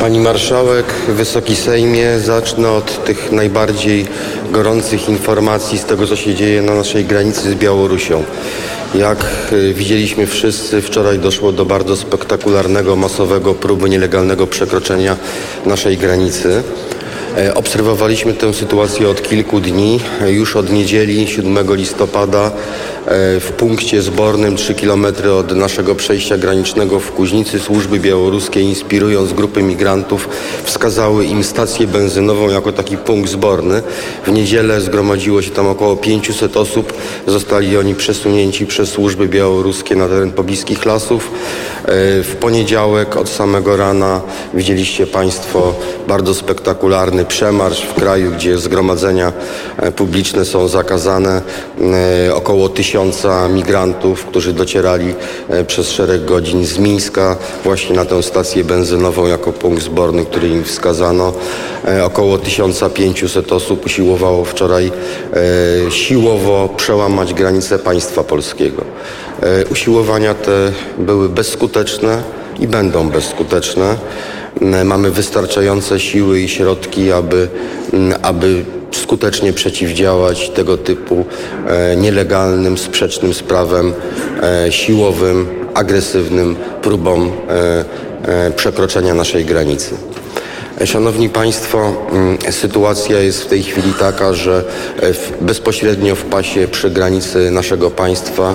Pani Marszałek, Wysoki Sejmie, zacznę od tych najbardziej gorących informacji z tego, co się dzieje na naszej granicy z Białorusią. Jak y, widzieliśmy wszyscy, wczoraj doszło do bardzo spektakularnego, masowego próby nielegalnego przekroczenia naszej granicy. E, Obserwowaliśmy tę sytuację od kilku dni. E, Już od niedzieli 7 listopada e, w punkcie zbornym 3 km od naszego przejścia granicznego w Kuźnicy służby białoruskie inspirując grupy migrantów wskazały im stację benzynową jako taki punkt zborny. W niedzielę zgromadziło się tam około 500 osób. Zostali oni przesunięci przez służby białoruskie na teren pobliskich lasów. W poniedziałek od samego rana widzieliście Państwo bardzo spektakularny przemarsz w kraju, gdzie zgromadzenia e, publiczne są zakazane. E, Około tysiąca migrantów, którzy docierali e, przez szereg godzin z Mińska właśnie na tę stację benzynową jako punkt zborny, który im wskazano. Około 1500 osób usiłowało wczoraj siłowo przełamać granice państwa polskiego. Usiłowania te były bezskuteczne i będą bezskuteczne. M, Mamy wystarczające siły i środki, aby, m, aby skutecznie przeciwdziałać tego typu e, nielegalnym, sprzecznym z prawem, e, siłowym, agresywnym próbom e, przekroczenia naszej granicy. Szanowni Państwo, mm, sytuacja jest w tej chwili taka, że e, bezpośrednio w pasie przy granicy naszego państwa,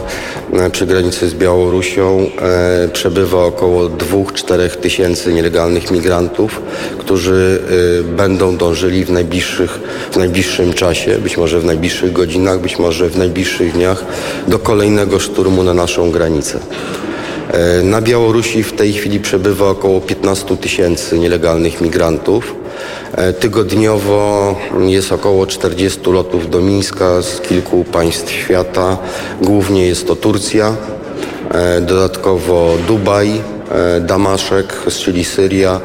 przy granicy z Białorusią e, przebywa około 2-4 tysięcy nielegalnych migrantów, którzy e, będą dążyli w, najbliższych, w najbliższym czasie, być może w najbliższych godzinach, być może w najbliższych dniach do kolejnego szturmu na naszą granicę. E, Na Białorusi w tej chwili przebywa około 15 tysięcy nielegalnych migrantów. E, Tygodniowo jest około 40 lotów do Mińska z kilku państw świata. Głównie jest to Turcja, e, dodatkowo Dubaj, Damaszek, czyli Syria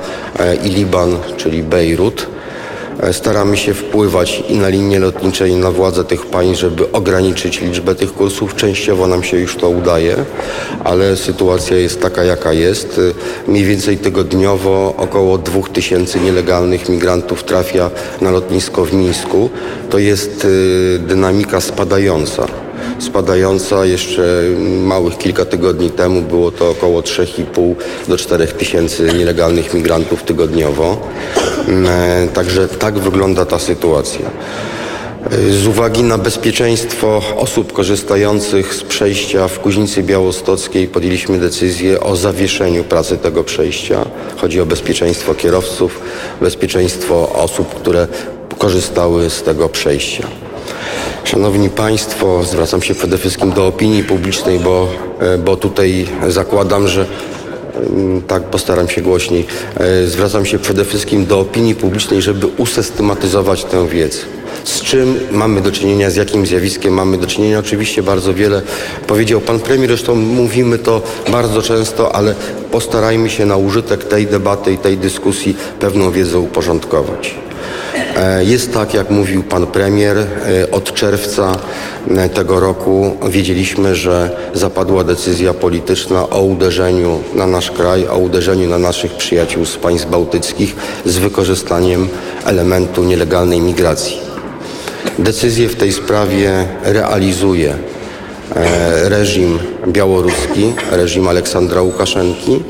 i Liban, czyli Bejrut. E, Staramy się wpływać i na linie lotnicze, i na władze tych państw, żeby ograniczyć liczbę tych kursów. Częściowo nam się już to udaje, ale sytuacja jest taka, jaka jest. E, Mniej więcej tygodniowo około 2000 nielegalnych migrantów trafia na lotnisko w Mińsku. To jest e, dynamika spadająca spadająca. Jeszcze małych kilka tygodni temu było to około 3,5 do 4 tysięcy nielegalnych migrantów tygodniowo. E, Także tak wygląda ta sytuacja. E, Z uwagi na bezpieczeństwo osób korzystających z przejścia w Kuźnicy Białostockiej podjęliśmy decyzję o zawieszeniu pracy tego przejścia. Chodzi o bezpieczeństwo kierowców, bezpieczeństwo osób, które korzystały z tego przejścia. Szanowni Państwo, zwracam się przede wszystkim do opinii publicznej, bo, e, bo tutaj zakładam, że mm, tak postaram się głośniej. E, Zwracam się przede wszystkim do opinii publicznej, żeby usystematyzować tę wiedzę. Z czym mamy do czynienia, z jakim zjawiskiem mamy do czynienia? Oczywiście bardzo wiele powiedział pan premier, zresztą mówimy to bardzo często, ale postarajmy się na użytek tej debaty i tej dyskusji pewną wiedzę uporządkować. E, Jest tak, jak mówił pan premier, e, od czerwca e, tego roku wiedzieliśmy, że zapadła decyzja polityczna o uderzeniu na nasz kraj, o uderzeniu na naszych przyjaciół z państw bałtyckich z wykorzystaniem elementu nielegalnej migracji. Decyzję w tej sprawie realizuje reżim białoruski, reżim Aleksandra Łukaszenki,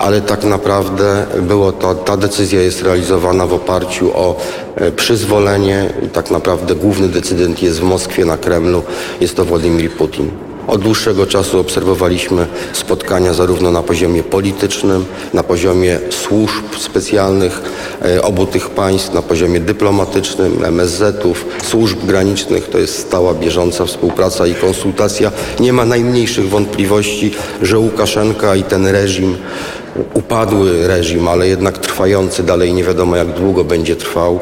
ale tak naprawdę było to, ta decyzja jest realizowana w oparciu o e, przyzwolenie tak naprawdę główny decydent jest w Moskwie na Kremlu, jest to Władimir Putin. Od dłuższego czasu obserwowaliśmy spotkania zarówno na poziomie politycznym, na poziomie służb specjalnych e, obu tych państw, na poziomie dyplomatycznym, MSZ-ów, służb granicznych. To jest stała, bieżąca współpraca i konsultacja. Nie ma najmniejszych wątpliwości, że Łukaszenka i ten reżim upadły reżim, ale jednak trwający dalej, nie wiadomo jak długo będzie trwał,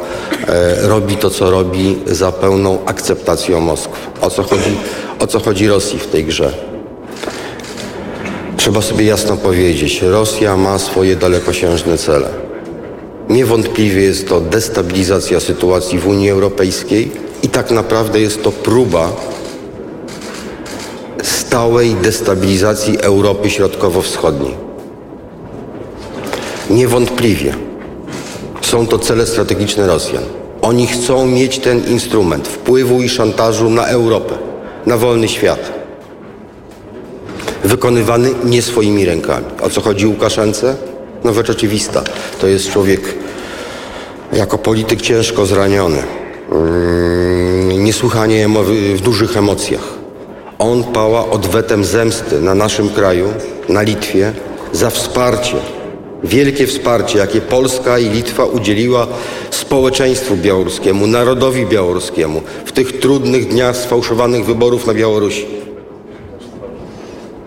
e, robi to, co robi za pełną akceptacją Moskwy. O co chodzi, o co chodzi Rosji w tej grze? Trzeba sobie jasno powiedzieć, Rosja ma swoje dalekosiężne cele. Niewątpliwie jest to destabilizacja sytuacji w Unii Europejskiej i tak naprawdę jest to próba stałej destabilizacji Europy Środkowo-Wschodniej. Niewątpliwie Są to cele strategiczne Rosjan. Oni chcą mieć ten instrument wpływu i szantażu na Europę, na wolny świat. Wykonywany nie swoimi rękami. O co chodzi Łukaszence? No rzecz oczywista. To jest człowiek jako polityk ciężko zraniony. Mm, Niesłychanie w dużych emocjach. On pała odwetem zemsty na naszym kraju, na Litwie, za wsparcie, wielkie wsparcie, jakie Polska i Litwa udzieliła społeczeństwu białoruskiemu, narodowi białoruskiemu w tych trudnych dniach sfałszowanych wyborów na Białorusi.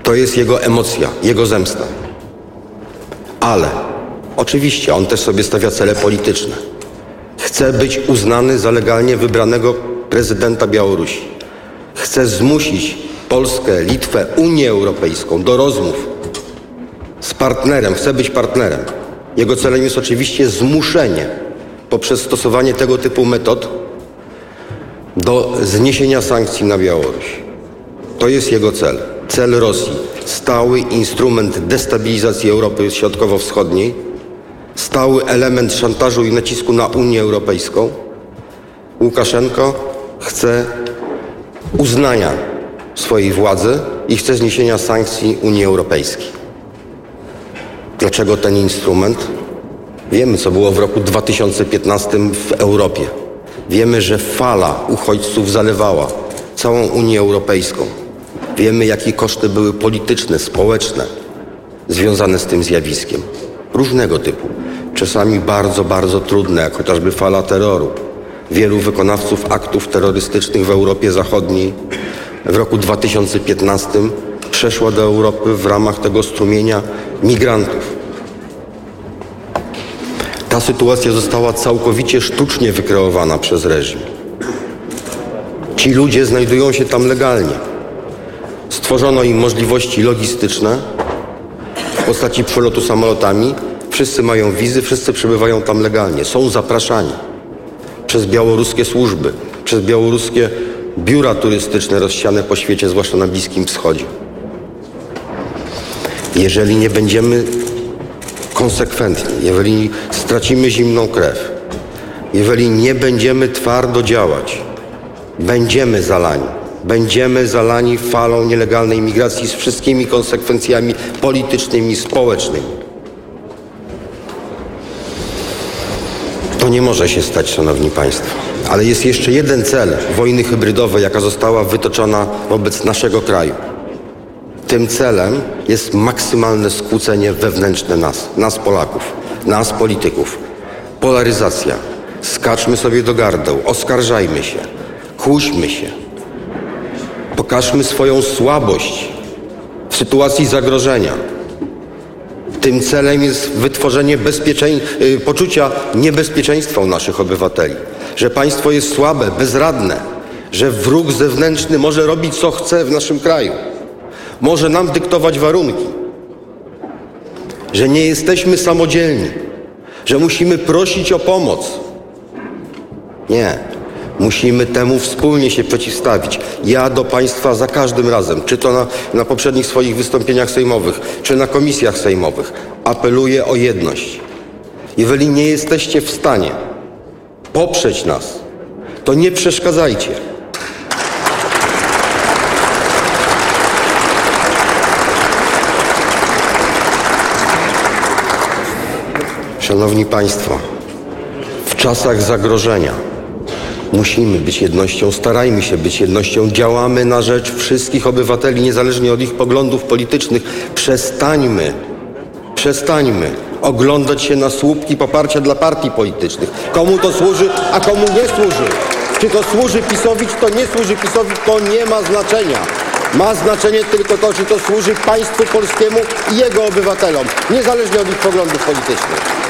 To jest jego emocja, jego zemsta. Ale oczywiście on też sobie stawia cele polityczne. Chce być uznany za legalnie wybranego prezydenta Białorusi. Chce zmusić Polskę, Litwę, Unię Europejską do rozmów z partnerem, chce być partnerem. Jego celem jest oczywiście zmuszenie poprzez stosowanie tego typu metod do zniesienia sankcji na Białoruś. To jest jego cel. Cel Rosji. Stały instrument destabilizacji Europy Środkowo-Wschodniej, stały element szantażu i nacisku na Unię Europejską. Łukaszenko chce uznania swojej władzy i chce zniesienia sankcji Unii Europejskiej. Dlaczego ten instrument? Wiemy, co było w roku 2015 w Europie. Wiemy, że fala uchodźców zalewała całą Unię Europejską. Wiemy, jakie koszty były polityczne, społeczne związane z tym zjawiskiem. Różnego typu. Czasami bardzo, bardzo trudne, jak chociażby fala terroru. Wielu wykonawców aktów terrorystycznych w Europie Zachodniej w roku 2015 przeszło do Europy w ramach tego strumienia migrantów. Ta sytuacja została całkowicie sztucznie wykreowana przez reżim. Ci ludzie znajdują się tam legalnie. Stworzono im możliwości logistyczne w postaci przelotu samolotami. Wszyscy mają wizy, wszyscy przebywają tam legalnie. Są zapraszani przez białoruskie służby, przez białoruskie biura turystyczne rozsiane po świecie, zwłaszcza na Bliskim Wschodzie. Jeżeli nie będziemy konsekwentni, jeżeli stracimy zimną krew, jeżeli nie będziemy twardo działać, będziemy zalani. Będziemy zalani falą nielegalnej migracji z wszystkimi konsekwencjami politycznymi, społecznymi. To nie może się stać, Szanowni Państwo. Ale jest jeszcze jeden cel wojny hybrydowej, jaka została wytoczona wobec naszego kraju. Tym celem jest maksymalne skłócenie wewnętrzne nas, nas Polaków, nas polityków. Polaryzacja. Skaczmy sobie do gardeł, oskarżajmy się, kłóćmy się. Pokażmy swoją słabość w sytuacji zagrożenia. Tym celem jest wytworzenie y, poczucia niebezpieczeństwa u naszych obywateli, że państwo jest słabe, bezradne, że wróg zewnętrzny może robić co chce w naszym kraju, może nam dyktować warunki, że nie jesteśmy samodzielni, że musimy prosić o pomoc. Nie. Musimy temu wspólnie się przeciwstawić. Ja do Państwa za każdym razem, czy to na, na poprzednich swoich wystąpieniach sejmowych, czy na komisjach sejmowych, apeluję o jedność. Jeżeli nie jesteście w stanie poprzeć nas, to nie przeszkadzajcie. Szanowni Państwo, w czasach zagrożenia musimy być jednością, starajmy się być jednością, działamy na rzecz wszystkich obywateli, niezależnie od ich poglądów politycznych. Przestańmy, przestańmy oglądać się na słupki poparcia dla partii politycznych. Komu to służy, a komu nie służy. Czy to służy PiSowi, czy to nie służy PiSowi, to nie ma znaczenia. Ma znaczenie tylko to, czy to służy państwu polskiemu i jego obywatelom, niezależnie od ich poglądów politycznych.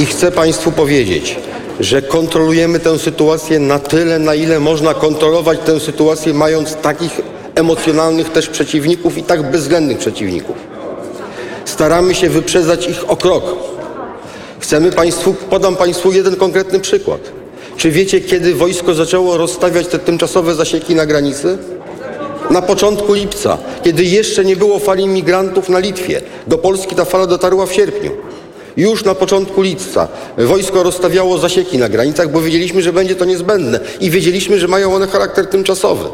I chcę Państwu powiedzieć, że kontrolujemy tę sytuację na tyle, na ile można kontrolować tę sytuację, mając takich emocjonalnych też przeciwników i tak bezwzględnych przeciwników. Staramy się wyprzedzać ich o krok. Chcemy Państwu, podam Państwu jeden konkretny przykład. Czy wiecie, kiedy wojsko zaczęło rozstawiać te tymczasowe zasieki na granicy? Na początku lipca, kiedy jeszcze nie było fali migrantów na Litwie, do Polski ta fala dotarła w sierpniu. Już na początku lipca wojsko rozstawiało zasieki na granicach, bo wiedzieliśmy, że będzie to niezbędne i wiedzieliśmy, że mają one charakter tymczasowy.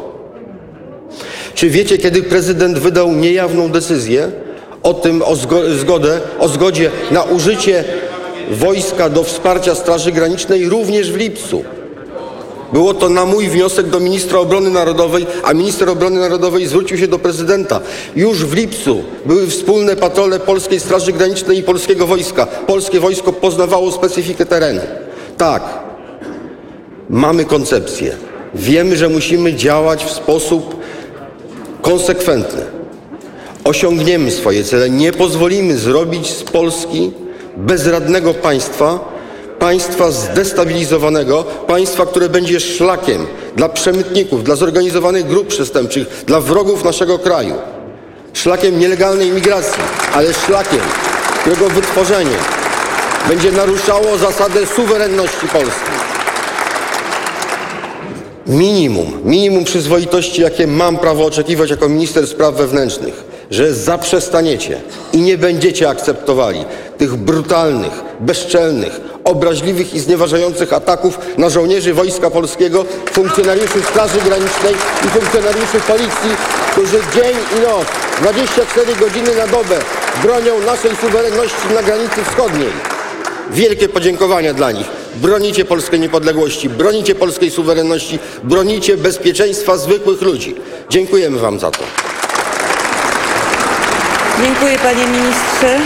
Czy wiecie, kiedy prezydent wydał niejawną decyzję o tym, o zgo- zgodę, o zgodzie na użycie wojska do wsparcia Straży Granicznej również w lipcu? Było to na mój wniosek do ministra obrony narodowej, a minister obrony narodowej zwrócił się do prezydenta. Już w lipcu były wspólne patrole Polskiej Straży Granicznej i Polskiego Wojska. Polskie wojsko poznawało specyfikę terenu. Tak, mamy koncepcję. Wiemy, że musimy działać w sposób konsekwentny. Osiągniemy swoje cele. Nie pozwolimy zrobić z Polski bezradnego państwa, państwa zdestabilizowanego, państwa, które będzie szlakiem dla przemytników, dla zorganizowanych grup przestępczych, dla wrogów naszego kraju. Szlakiem nielegalnej migracji, ale szlakiem, którego wytworzenie będzie naruszało zasadę suwerenności Polski. Minimum, minimum przyzwoitości, jakie mam prawo oczekiwać jako minister spraw wewnętrznych, że zaprzestaniecie i nie będziecie akceptowali tych brutalnych, bezczelnych, obraźliwych i znieważających ataków na żołnierzy Wojska Polskiego, funkcjonariuszy Straży Granicznej i funkcjonariuszy Policji, którzy dzień i noc, 24 godziny na dobę bronią naszej suwerenności na granicy wschodniej. Wielkie podziękowania dla nich. Bronicie polskiej niepodległości, bronicie polskiej suwerenności, bronicie bezpieczeństwa zwykłych ludzi. Dziękujemy Wam za to. Dziękuję panie ministrze.